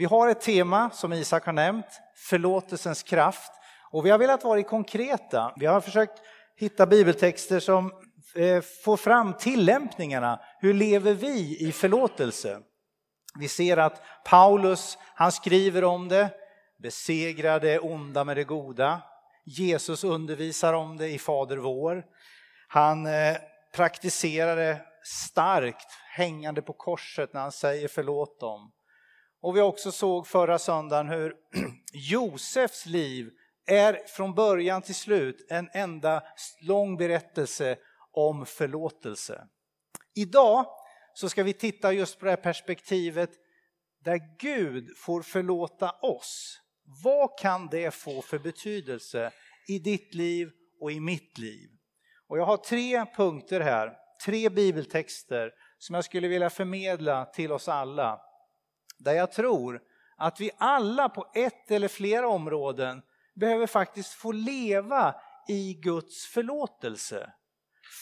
Vi har ett tema som Isak har nämnt, förlåtelsens kraft. Och vi har velat vara konkreta. Vi har försökt hitta bibeltexter som eh, får fram tillämpningarna. Hur lever vi i förlåtelse? Vi ser att Paulus, han skriver om det, besegra det onda med det goda. Jesus undervisar om det i Fader vår. Han eh, praktiserar det starkt hängande på korset när han säger förlåt dem. Och vi också såg förra söndagen hur Josefs liv är från början till slut en enda lång berättelse om förlåtelse. Idag så ska vi titta just på det här perspektivet där Gud får förlåta oss. Vad kan det få för betydelse i ditt liv och i mitt liv? Och jag har tre punkter här, tre bibeltexter som jag skulle vilja förmedla till oss alla. Där jag tror att vi alla på ett eller flera områden behöver faktiskt få leva i Guds förlåtelse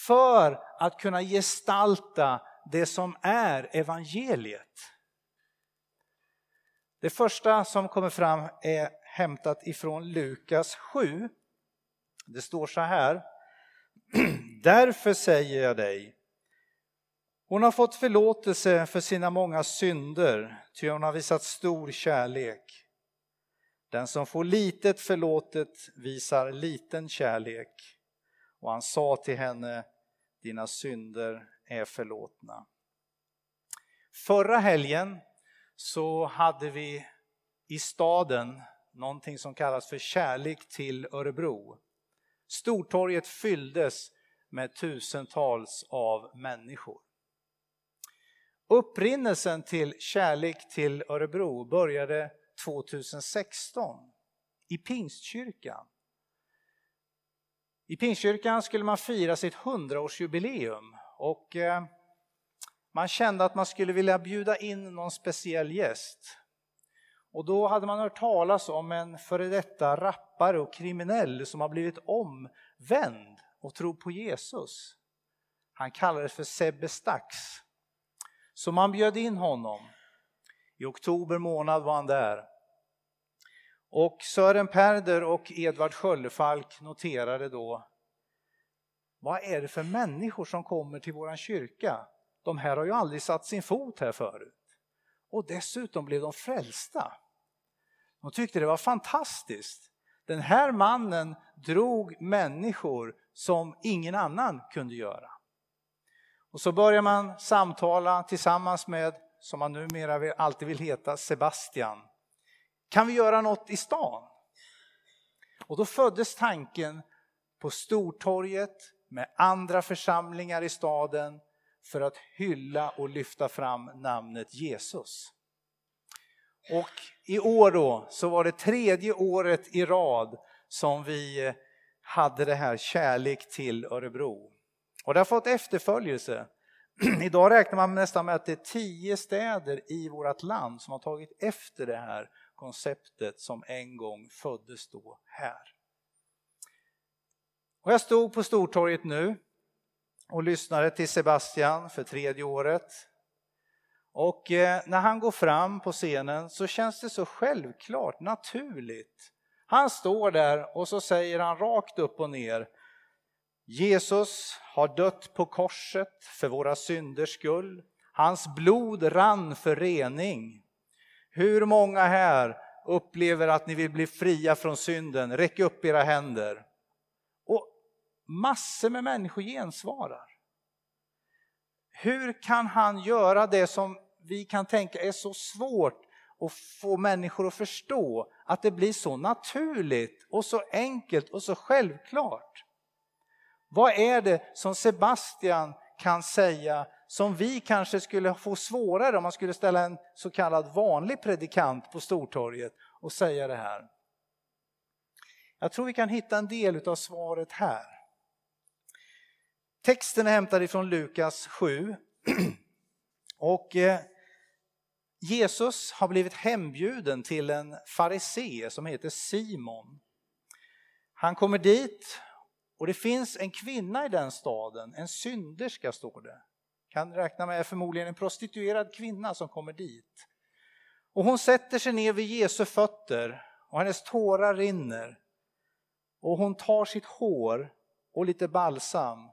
för att kunna gestalta det som är evangeliet. Det första som kommer fram är hämtat ifrån Lukas 7. Det står så här. Därför säger jag dig, hon har fått förlåtelse för sina många synder, ty hon har visat stor kärlek. Den som får litet förlåtet visar liten kärlek. Och han sa till henne, dina synder är förlåtna. Förra helgen så hade vi i staden någonting som kallas för Kärlek till Örebro. Stortorget fylldes med tusentals av människor. Upprinnelsen till Kärlek till Örebro började 2016 i Pingstkyrkan. I Pingstkyrkan skulle man fira sitt 100-årsjubileum och eh, man kände att man skulle vilja bjuda in någon speciell gäst. Och då hade man hört talas om en före detta rappare och kriminell som har blivit omvänd och tror på Jesus. Han kallades för Sebbe Stax. Så man bjöd in honom. I oktober månad var han där. Och Sören Perder och Edvard Sköldefalk noterade då vad är det för människor som kommer till våran kyrka? De här har ju aldrig satt sin fot här förut. Och dessutom blev de frälsta. De tyckte det var fantastiskt. Den här mannen drog människor som ingen annan kunde göra. Och så börjar man samtala tillsammans med, som man numera alltid vill heta, Sebastian. Kan vi göra något i stan? Och då föddes tanken på Stortorget med andra församlingar i staden för att hylla och lyfta fram namnet Jesus. Och i år då så var det tredje året i rad som vi hade det här kärlek till Örebro. Och det har fått efterföljelse. Idag räknar man nästan med att det är tio städer i vårt land som har tagit efter det här konceptet som en gång föddes då här. Och jag stod på Stortorget nu och lyssnade till Sebastian för tredje året. Och eh, när han går fram på scenen så känns det så självklart, naturligt. Han står där och så säger han rakt upp och ner Jesus har dött på korset för våra synders skull. Hans blod rann för rening. Hur många här upplever att ni vill bli fria från synden? Räck upp era händer. Och massor med människor gensvarar. Hur kan han göra det som vi kan tänka är så svårt att få människor att förstå? Att det blir så naturligt och så enkelt och så självklart. Vad är det som Sebastian kan säga som vi kanske skulle få svårare om man skulle ställa en så kallad vanlig predikant på Stortorget och säga det här. Jag tror vi kan hitta en del av svaret här. Texten är hämtad ifrån Lukas 7. Och eh, Jesus har blivit hembjuden till en farisé som heter Simon. Han kommer dit och det finns en kvinna i den staden, en synderska står det. Kan räkna med förmodligen en prostituerad kvinna som kommer dit. Och hon sätter sig ner vid Jesu fötter och hennes tårar rinner. Och hon tar sitt hår och lite balsam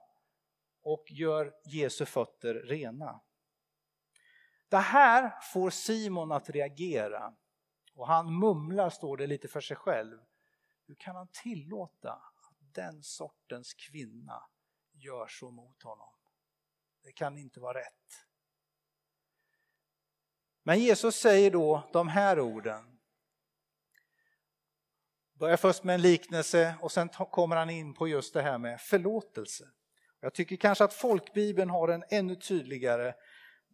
och gör Jesu fötter rena. Det här får Simon att reagera och han mumlar, står det lite för sig själv. Hur kan han tillåta den sortens kvinna gör så mot honom? Det kan inte vara rätt. Men Jesus säger då de här orden. Börjar först med en liknelse och sen kommer han in på just det här med förlåtelse. Jag tycker kanske att folkbibeln har en ännu tydligare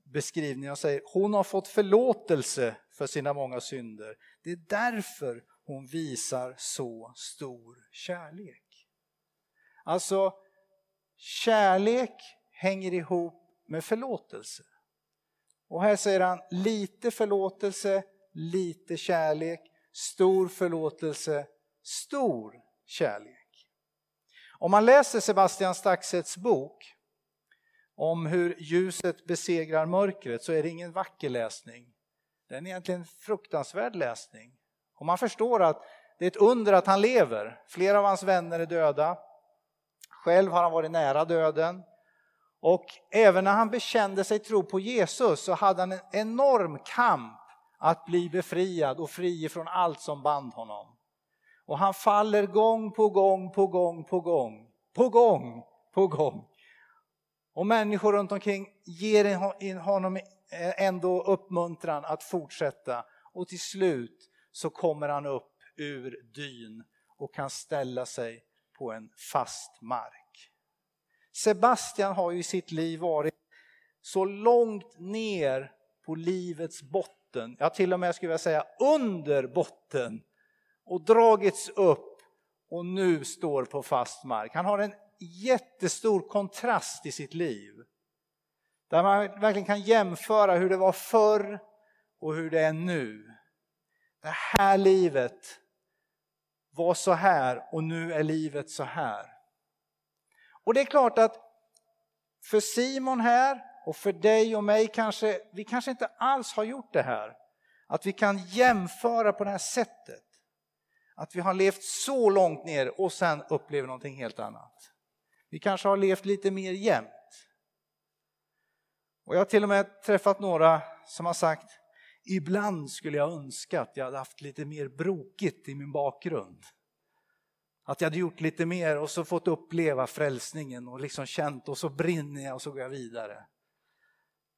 beskrivning Jag säger hon har fått förlåtelse för sina många synder. Det är därför hon visar så stor kärlek. Alltså, kärlek hänger ihop med förlåtelse. Och här säger han lite förlåtelse, lite kärlek, stor förlåtelse, stor kärlek. Om man läser Sebastian Staxets bok om hur ljuset besegrar mörkret så är det ingen vacker läsning. Det är egentligen en fruktansvärd läsning. Och man förstår att det är ett under att han lever. Flera av hans vänner är döda. Själv har han varit nära döden. Och även när han bekände sig tro på Jesus så hade han en enorm kamp att bli befriad och fri från allt som band honom. Och han faller gång på gång på gång på gång, på gång på gång. Och människor runt omkring ger honom ändå uppmuntran att fortsätta. Och till slut så kommer han upp ur dyn och kan ställa sig på en fast mark. Sebastian har ju i sitt liv varit så långt ner på livets botten, ja till och med skulle jag säga under botten och dragits upp och nu står på fast mark. Han har en jättestor kontrast i sitt liv. Där man verkligen kan jämföra hur det var förr och hur det är nu. Det här livet var så här och nu är livet så här. Och det är klart att för Simon här och för dig och mig kanske, vi kanske inte alls har gjort det här. Att vi kan jämföra på det här sättet. Att vi har levt så långt ner och sen upplever någonting helt annat. Vi kanske har levt lite mer jämnt. Och jag har till och med träffat några som har sagt Ibland skulle jag önska att jag hade haft lite mer brokigt i min bakgrund. Att jag hade gjort lite mer och så fått uppleva frälsningen och liksom känt och så brinner jag och så går jag vidare.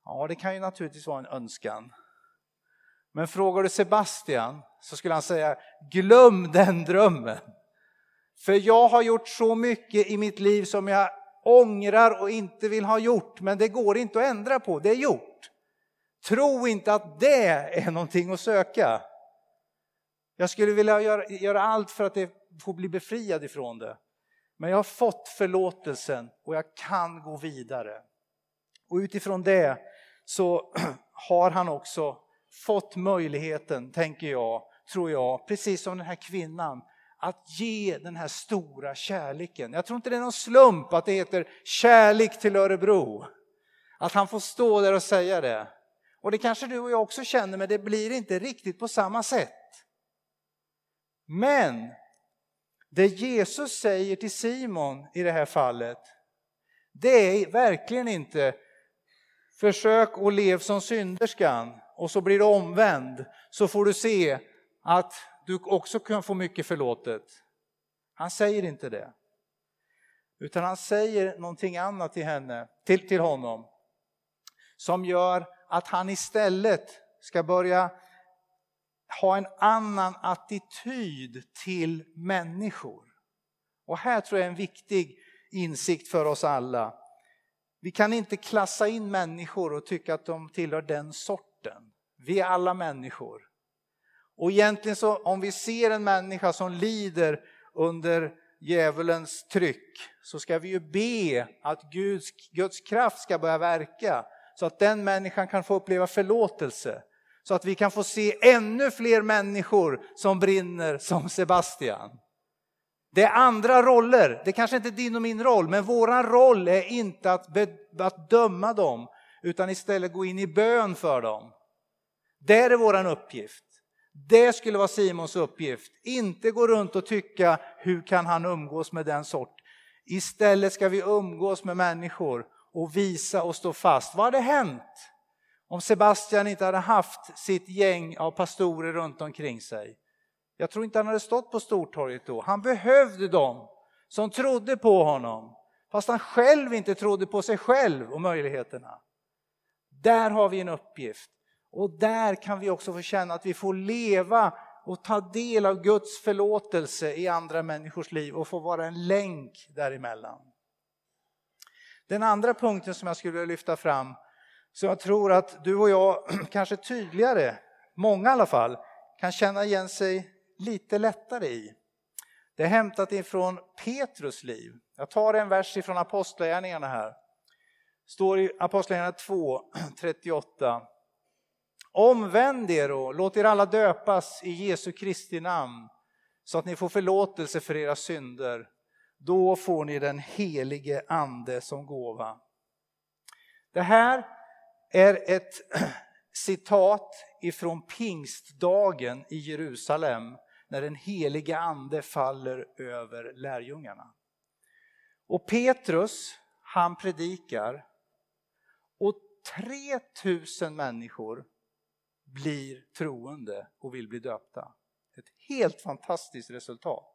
Ja, det kan ju naturligtvis vara en önskan. Men frågar du Sebastian så skulle han säga glöm den drömmen. För jag har gjort så mycket i mitt liv som jag ångrar och inte vill ha gjort, men det går inte att ändra på, det är gjort. Tro inte att det är någonting att söka. Jag skulle vilja göra, göra allt för att få bli befriad ifrån det. Men jag har fått förlåtelsen och jag kan gå vidare. Och utifrån det så har han också fått möjligheten, tänker jag, tror jag, precis som den här kvinnan, att ge den här stora kärleken. Jag tror inte det är någon slump att det heter kärlek till Örebro. Att han får stå där och säga det. Och det kanske du och jag också känner, men det blir inte riktigt på samma sätt. Men det Jesus säger till Simon i det här fallet, det är verkligen inte försök och lev som synderskan och så blir du omvänd så får du se att du också kan få mycket förlåtet. Han säger inte det. Utan han säger någonting annat till, henne, till, till honom som gör att han istället ska börja ha en annan attityd till människor. Och här tror jag är en viktig insikt för oss alla. Vi kan inte klassa in människor och tycka att de tillhör den sorten. Vi är alla människor. Och egentligen så om vi ser en människa som lider under djävulens tryck så ska vi ju be att Guds, Guds kraft ska börja verka så att den människan kan få uppleva förlåtelse. Så att vi kan få se ännu fler människor som brinner som Sebastian. Det är andra roller, det kanske inte är din och min roll, men våran roll är inte att, be, att döma dem utan istället gå in i bön för dem. Det är vår uppgift. Det skulle vara Simons uppgift. Inte gå runt och tycka, hur kan han umgås med den sort? Istället ska vi umgås med människor och visa och stå fast. Vad hade hänt om Sebastian inte hade haft sitt gäng av pastorer runt omkring sig? Jag tror inte han hade stått på Stortorget då. Han behövde dem som trodde på honom, fast han själv inte trodde på sig själv och möjligheterna. Där har vi en uppgift och där kan vi också få känna att vi får leva och ta del av Guds förlåtelse i andra människors liv och få vara en länk däremellan. Den andra punkten som jag skulle vilja lyfta fram, som jag tror att du och jag kanske tydligare, många i alla fall, kan känna igen sig lite lättare i. Det är hämtat ifrån Petrus liv. Jag tar en vers ifrån Apostlagärningarna här. Står i Apostlagärningarna 2, 38. Omvänd er och låt er alla döpas i Jesu Kristi namn så att ni får förlåtelse för era synder. Då får ni den helige ande som gåva. Det här är ett citat ifrån pingstdagen i Jerusalem när den helige ande faller över lärjungarna. Och Petrus, han predikar och 3000 människor blir troende och vill bli döpta. Ett helt fantastiskt resultat.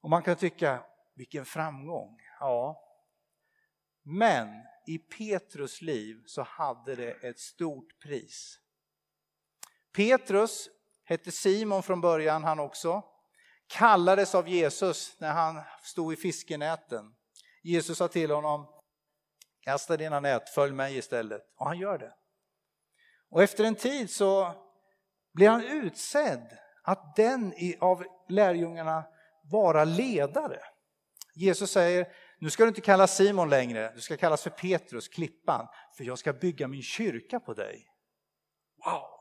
Och man kan tycka, vilken framgång. Ja. Men i Petrus liv så hade det ett stort pris. Petrus hette Simon från början han också. Kallades av Jesus när han stod i fiskenäten. Jesus sa till honom, kasta dina nät, följ mig istället. Och han gör det. Och efter en tid så blir han utsedd att den av lärjungarna vara ledare. Jesus säger, nu ska du inte kallas Simon längre, du ska kallas för Petrus, klippan, för jag ska bygga min kyrka på dig. Wow!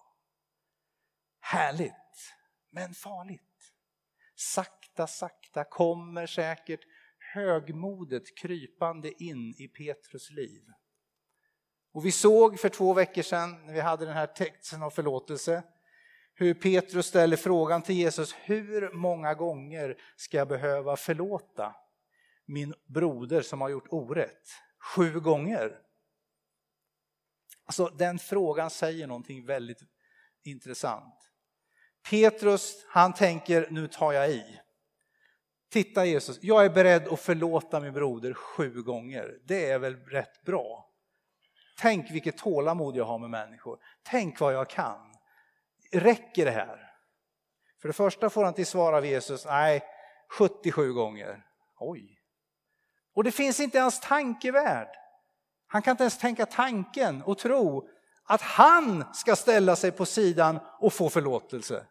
Härligt, men farligt. Sakta, sakta kommer säkert högmodet krypande in i Petrus liv. Och vi såg för två veckor sedan när vi hade den här texten av förlåtelse hur Petrus ställer frågan till Jesus, hur många gånger ska jag behöva förlåta min broder som har gjort orätt? Sju gånger? Alltså den frågan säger någonting väldigt intressant. Petrus, han tänker, nu tar jag i. Titta Jesus, jag är beredd att förlåta min broder sju gånger. Det är väl rätt bra? Tänk vilket tålamod jag har med människor. Tänk vad jag kan. Räcker det här? För det första får han till svar av Jesus, nej, 77 gånger. Oj. Och det finns inte ens tankevärld. Han kan inte ens tänka tanken och tro att han ska ställa sig på sidan och få förlåtelse.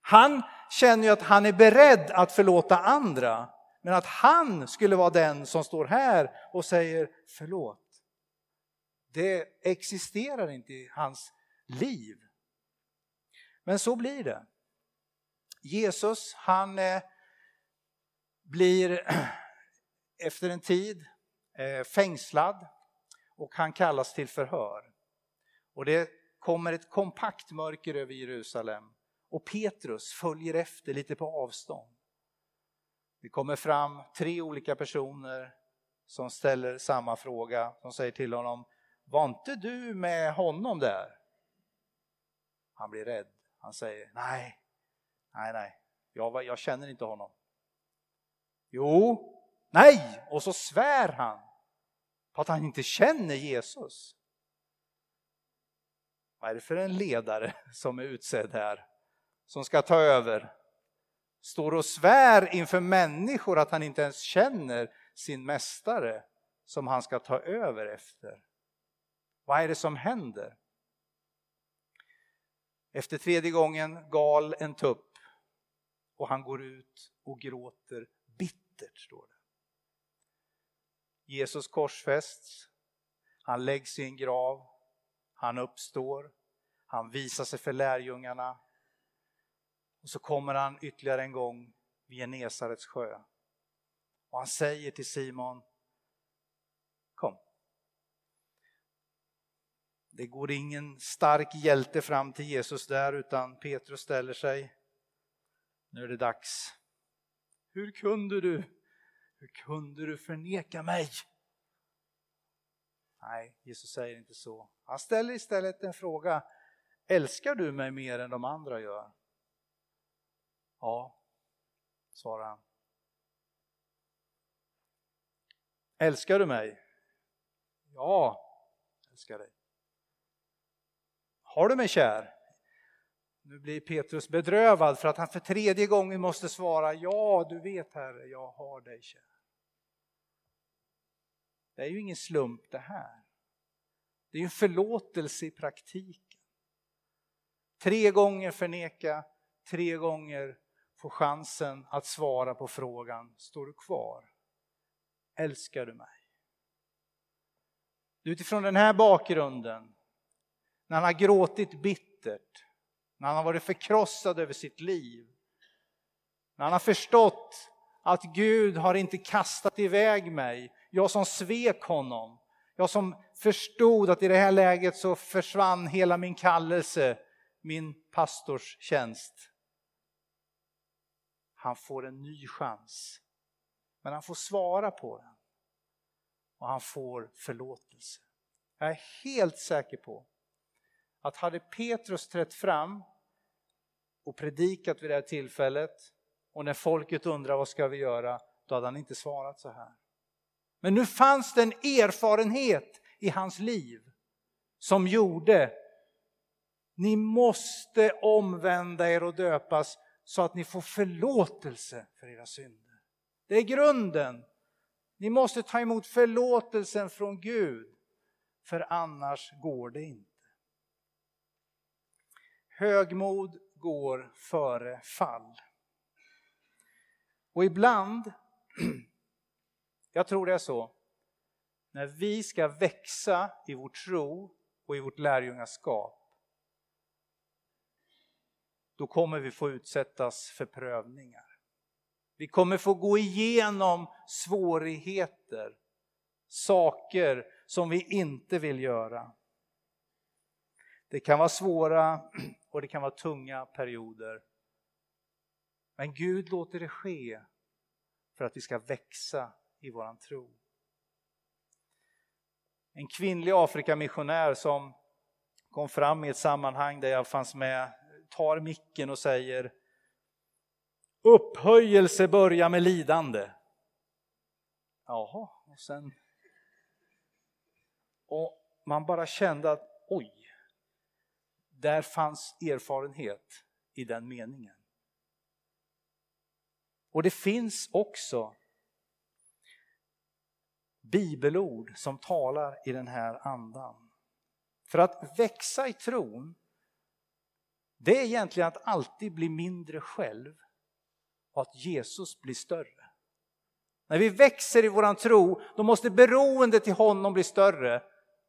Han känner ju att han är beredd att förlåta andra, men att han skulle vara den som står här och säger förlåt. Det existerar inte i hans liv. Men så blir det. Jesus han eh, blir efter en tid eh, fängslad och han kallas till förhör. Och det kommer ett kompakt mörker över Jerusalem och Petrus följer efter lite på avstånd. Det kommer fram tre olika personer som ställer samma fråga. De säger till honom, var inte du med honom där? Han blir rädd. Han säger, nej, nej, nej, jag, jag känner inte honom. Jo, nej, och så svär han på att han inte känner Jesus. Vad är det för en ledare som är utsedd här, som ska ta över? Står och svär inför människor att han inte ens känner sin mästare som han ska ta över efter. Vad är det som händer? Efter tredje gången gal en tupp och han går ut och gråter bittert, står det. Jesus korsfästs, han läggs i en grav, han uppstår, han visar sig för lärjungarna och så kommer han ytterligare en gång vid Genesarets sjö. Och han säger till Simon, Det går ingen stark hjälte fram till Jesus där utan Petrus ställer sig. Nu är det dags. Hur kunde du? Hur kunde du förneka mig? Nej, Jesus säger inte så. Han ställer istället en fråga. Älskar du mig mer än de andra gör? Ja, svarar han. Älskar du mig? Ja, älskar dig. Har du mig kär? Nu blir Petrus bedrövad för att han för tredje gången måste svara ja, du vet Herre, jag har dig kär. Det är ju ingen slump det här. Det är ju en förlåtelse i praktiken. Tre gånger förneka, tre gånger få chansen att svara på frågan, står du kvar? Älskar du mig? Utifrån den här bakgrunden, när han har gråtit bittert, när han har varit förkrossad över sitt liv, när han har förstått att Gud har inte kastat iväg mig, jag som svek honom, jag som förstod att i det här läget så försvann hela min kallelse, min pastorstjänst. Han får en ny chans, men han får svara på den och han får förlåtelse. Jag är helt säker på att hade Petrus trätt fram och predikat vid det här tillfället och när folket undrar vad ska vi göra, då hade han inte svarat så här. Men nu fanns det en erfarenhet i hans liv som gjorde ni måste omvända er och döpas så att ni får förlåtelse för era synder. Det är grunden. Ni måste ta emot förlåtelsen från Gud, för annars går det inte. Högmod går före fall. Och ibland, jag tror det är så, när vi ska växa i vår tro och i vårt lärjungaskap, då kommer vi få utsättas för prövningar. Vi kommer få gå igenom svårigheter, saker som vi inte vill göra. Det kan vara svåra och det kan vara tunga perioder. Men Gud låter det ske för att vi ska växa i våran tro. En kvinnlig Afrikamissionär som kom fram i ett sammanhang där jag fanns med tar micken och säger Upphöjelse börjar med lidande. Jaha, och sen... Och man bara kände att oj, där fanns erfarenhet i den meningen. Och det finns också bibelord som talar i den här andan. För att växa i tron, det är egentligen att alltid bli mindre själv och att Jesus blir större. När vi växer i våran tro, då måste beroendet till honom bli större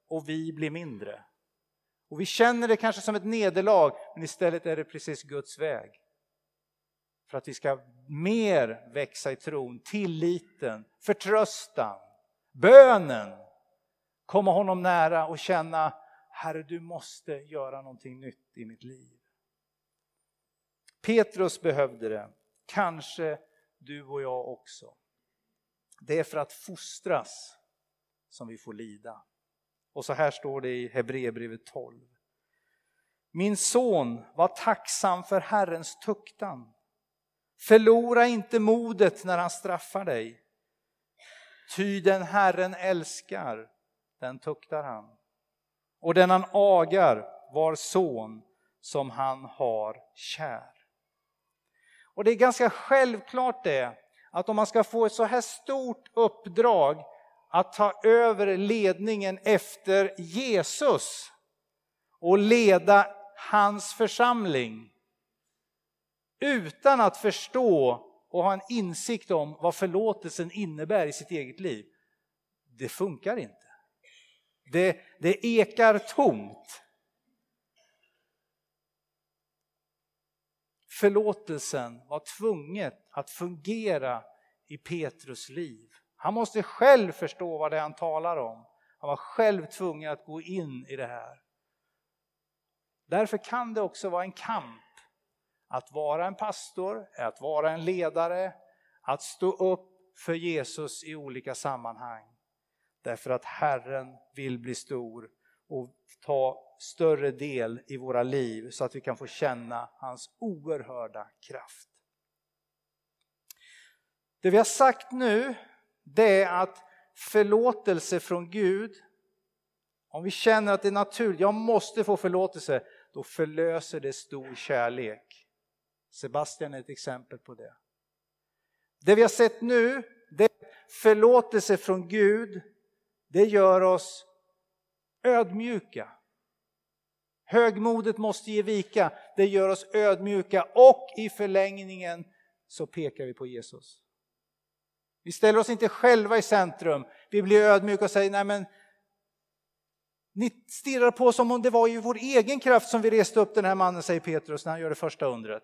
och vi blir mindre. Och vi känner det kanske som ett nederlag, men istället är det precis Guds väg. För att vi ska mer växa i tron, tilliten, förtröstan, bönen. Komma honom nära och känna, Herre du måste göra någonting nytt i mitt liv. Petrus behövde det, kanske du och jag också. Det är för att fostras som vi får lida. Och så här står det i Hebreerbrevet 12. Min son, var tacksam för Herrens tuktan. Förlora inte modet när han straffar dig. Ty den Herren älskar, den tuktar han. Och den han agar var son som han har kär. Och det är ganska självklart det, att om man ska få ett så här stort uppdrag att ta över ledningen efter Jesus och leda hans församling utan att förstå och ha en insikt om vad förlåtelsen innebär i sitt eget liv. Det funkar inte. Det, det ekar tomt. Förlåtelsen var tvunget att fungera i Petrus liv. Han måste själv förstå vad det är han talar om. Han var själv tvungen att gå in i det här. Därför kan det också vara en kamp att vara en pastor, att vara en ledare, att stå upp för Jesus i olika sammanhang. Därför att Herren vill bli stor och ta större del i våra liv så att vi kan få känna hans oerhörda kraft. Det vi har sagt nu det är att förlåtelse från Gud, om vi känner att det är naturligt, jag måste få förlåtelse, då förlöser det stor kärlek. Sebastian är ett exempel på det. Det vi har sett nu, det är förlåtelse från Gud, det gör oss ödmjuka. Högmodet måste ge vika, det gör oss ödmjuka och i förlängningen så pekar vi på Jesus. Vi ställer oss inte själva i centrum, vi blir ödmjuka och säger nej men ni stirrar på som om det var i vår egen kraft som vi reste upp den här mannen, säger Petrus när han gör det första undret.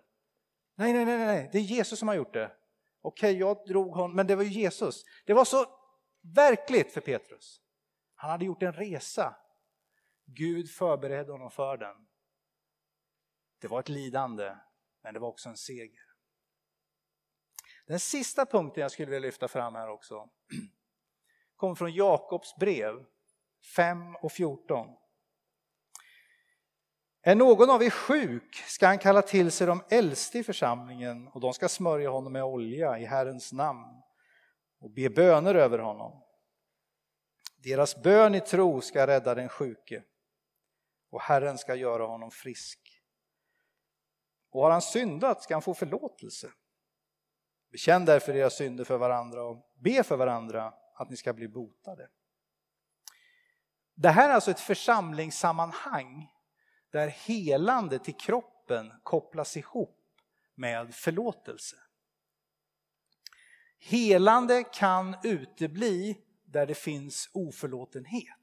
Nej, nej, nej, nej, det är Jesus som har gjort det. Okej, jag drog honom, men det var ju Jesus. Det var så verkligt för Petrus. Han hade gjort en resa. Gud förberedde honom för den. Det var ett lidande, men det var också en seger. Den sista punkten jag skulle vilja lyfta fram här också kommer från Jakobs brev 5 och 14. Är någon av er sjuk ska han kalla till sig de äldste i församlingen och de ska smörja honom med olja i Herrens namn och be böner över honom. Deras bön i tro ska rädda den sjuke och Herren ska göra honom frisk. Och har han syndat ska han få förlåtelse. Bekänn därför era synder för varandra och be för varandra att ni ska bli botade. Det här är alltså ett församlingssammanhang där helande till kroppen kopplas ihop med förlåtelse. Helande kan utebli där det finns oförlåtenhet.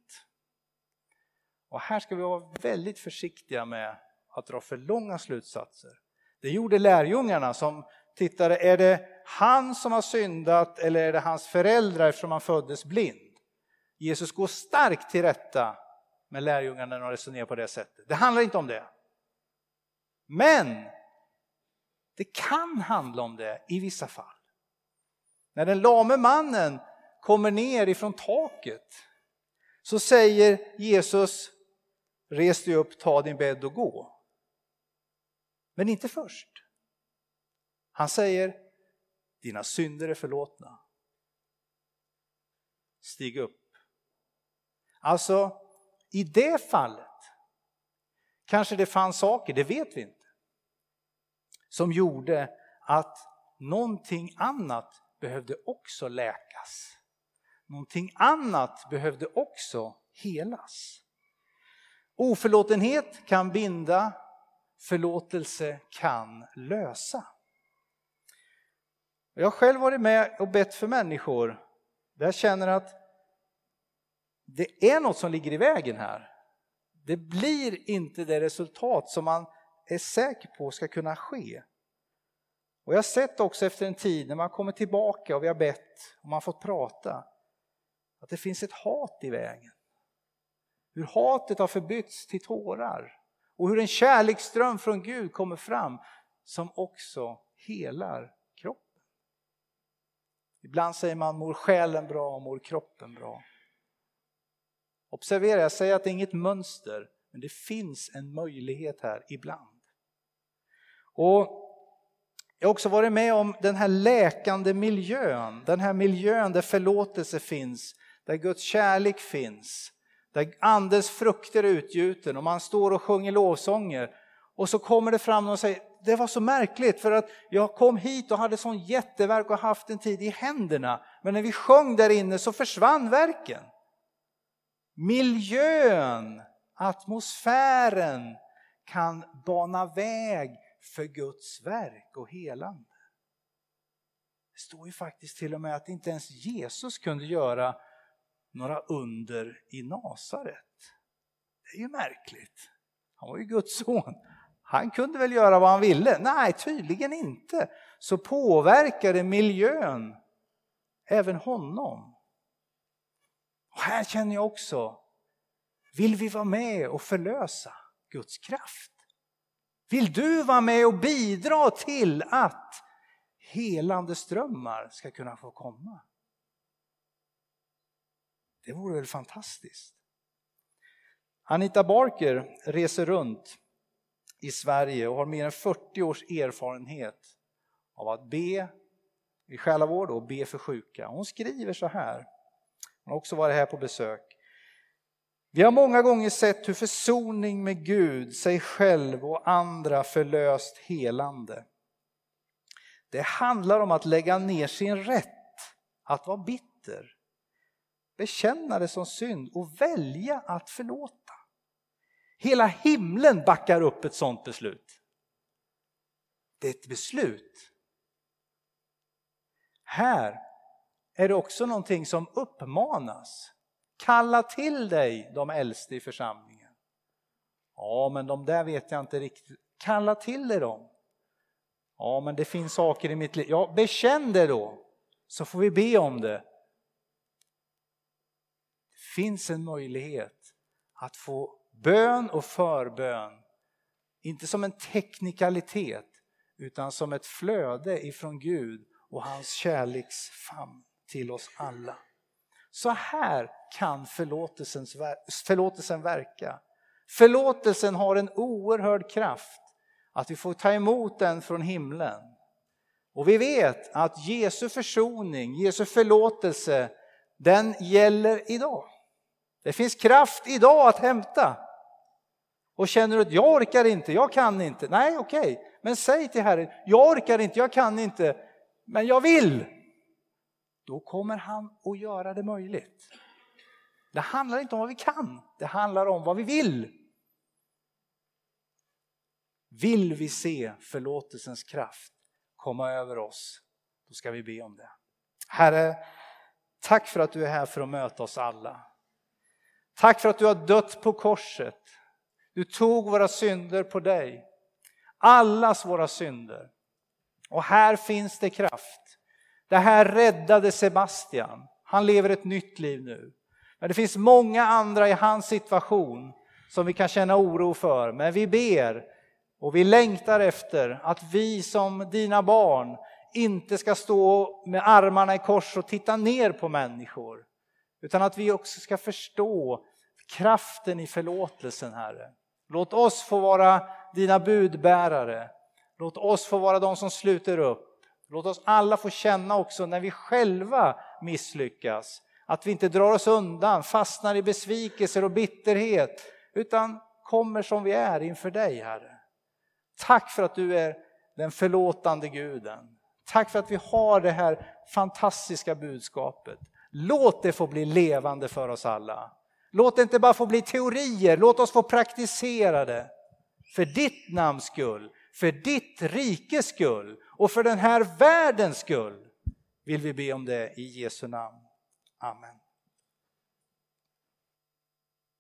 Och här ska vi vara väldigt försiktiga med att dra för långa slutsatser. Det gjorde lärjungarna som tittade, är det han som har syndat eller är det hans föräldrar eftersom han föddes blind? Jesus går starkt till rätta med lärjungarna när de resonerar på det sättet. Det handlar inte om det. Men det kan handla om det i vissa fall. När den lame mannen kommer ner ifrån taket så säger Jesus, res dig upp, ta din bädd och gå. Men inte först. Han säger, dina synder är förlåtna. Stig upp. Alltså, i det fallet kanske det fanns saker, det vet vi inte, som gjorde att någonting annat behövde också läkas. Någonting annat behövde också helas. Oförlåtenhet kan binda, förlåtelse kan lösa. Jag har själv varit med och bett för människor där jag känner att det är något som ligger i vägen här. Det blir inte det resultat som man är säker på ska kunna ske. Och jag har sett också efter en tid när man kommer tillbaka och vi har bett och man fått prata att det finns ett hat i vägen. Hur hatet har förbytts till tårar och hur en kärleksström från Gud kommer fram som också helar. Ibland säger man mår själen bra, mår kroppen bra. Observera, jag säger att det är inget mönster, men det finns en möjlighet här ibland. Och jag har också varit med om den här läkande miljön, den här miljön där förlåtelse finns, där Guds kärlek finns, där Andens frukter är utgjuten och man står och sjunger lovsånger. Och så kommer det fram någon och säger, det var så märkligt för att jag kom hit och hade sån jätteverk och haft en tid i händerna. Men när vi sjöng där inne så försvann verken. Miljön, atmosfären kan bana väg för Guds verk och helande. Det står ju faktiskt till och med att inte ens Jesus kunde göra några under i Nasaret. Det är ju märkligt. Han var ju Guds son. Han kunde väl göra vad han ville? Nej, tydligen inte. Så påverkade miljön även honom. Och här känner jag också, vill vi vara med och förlösa Guds kraft? Vill du vara med och bidra till att helande strömmar ska kunna få komma? Det vore väl fantastiskt? Anita Barker reser runt i Sverige och har mer än 40 års erfarenhet av att be i själavård och be för sjuka. Hon skriver så här, hon har också varit här på besök. Vi har många gånger sett hur försoning med Gud, sig själv och andra förlöst helande. Det handlar om att lägga ner sin rätt att vara bitter, bekänna det som synd och välja att förlåta. Hela himlen backar upp ett sådant beslut. Det är ett beslut. Här är det också någonting som uppmanas. Kalla till dig de äldste i församlingen. Ja, men de där vet jag inte riktigt. Kalla till dig dem. Ja, men det finns saker i mitt liv. Ja, bekänn det då, så får vi be om det. Det finns en möjlighet att få bön och förbön, inte som en teknikalitet, utan som ett flöde ifrån Gud och hans kärleksfamn till oss alla. Så här kan förlåtelsen verka. Förlåtelsen har en oerhörd kraft, att vi får ta emot den från himlen. Och vi vet att Jesu försoning, Jesu förlåtelse, den gäller idag. Det finns kraft idag att hämta. Och känner du att jag orkar inte, jag kan inte. Nej, okej, okay. men säg till Herren, jag orkar inte, jag kan inte, men jag vill. Då kommer han att göra det möjligt. Det handlar inte om vad vi kan, det handlar om vad vi vill. Vill vi se förlåtelsens kraft komma över oss, då ska vi be om det. Herre, tack för att du är här för att möta oss alla. Tack för att du har dött på korset. Du tog våra synder på dig. Allas våra synder. Och här finns det kraft. Det här räddade Sebastian. Han lever ett nytt liv nu. Men det finns många andra i hans situation som vi kan känna oro för. Men vi ber och vi längtar efter att vi som dina barn inte ska stå med armarna i kors och titta ner på människor. Utan att vi också ska förstå kraften i förlåtelsen, Herre. Låt oss få vara dina budbärare. Låt oss få vara de som sluter upp. Låt oss alla få känna också när vi själva misslyckas, att vi inte drar oss undan, fastnar i besvikelser och bitterhet, utan kommer som vi är inför dig, Herre. Tack för att du är den förlåtande guden. Tack för att vi har det här fantastiska budskapet. Låt det få bli levande för oss alla. Låt det inte bara få bli teorier, låt oss få praktisera det. För ditt namns skull, för ditt rikes skull och för den här världens skull vill vi be om det i Jesu namn. Amen.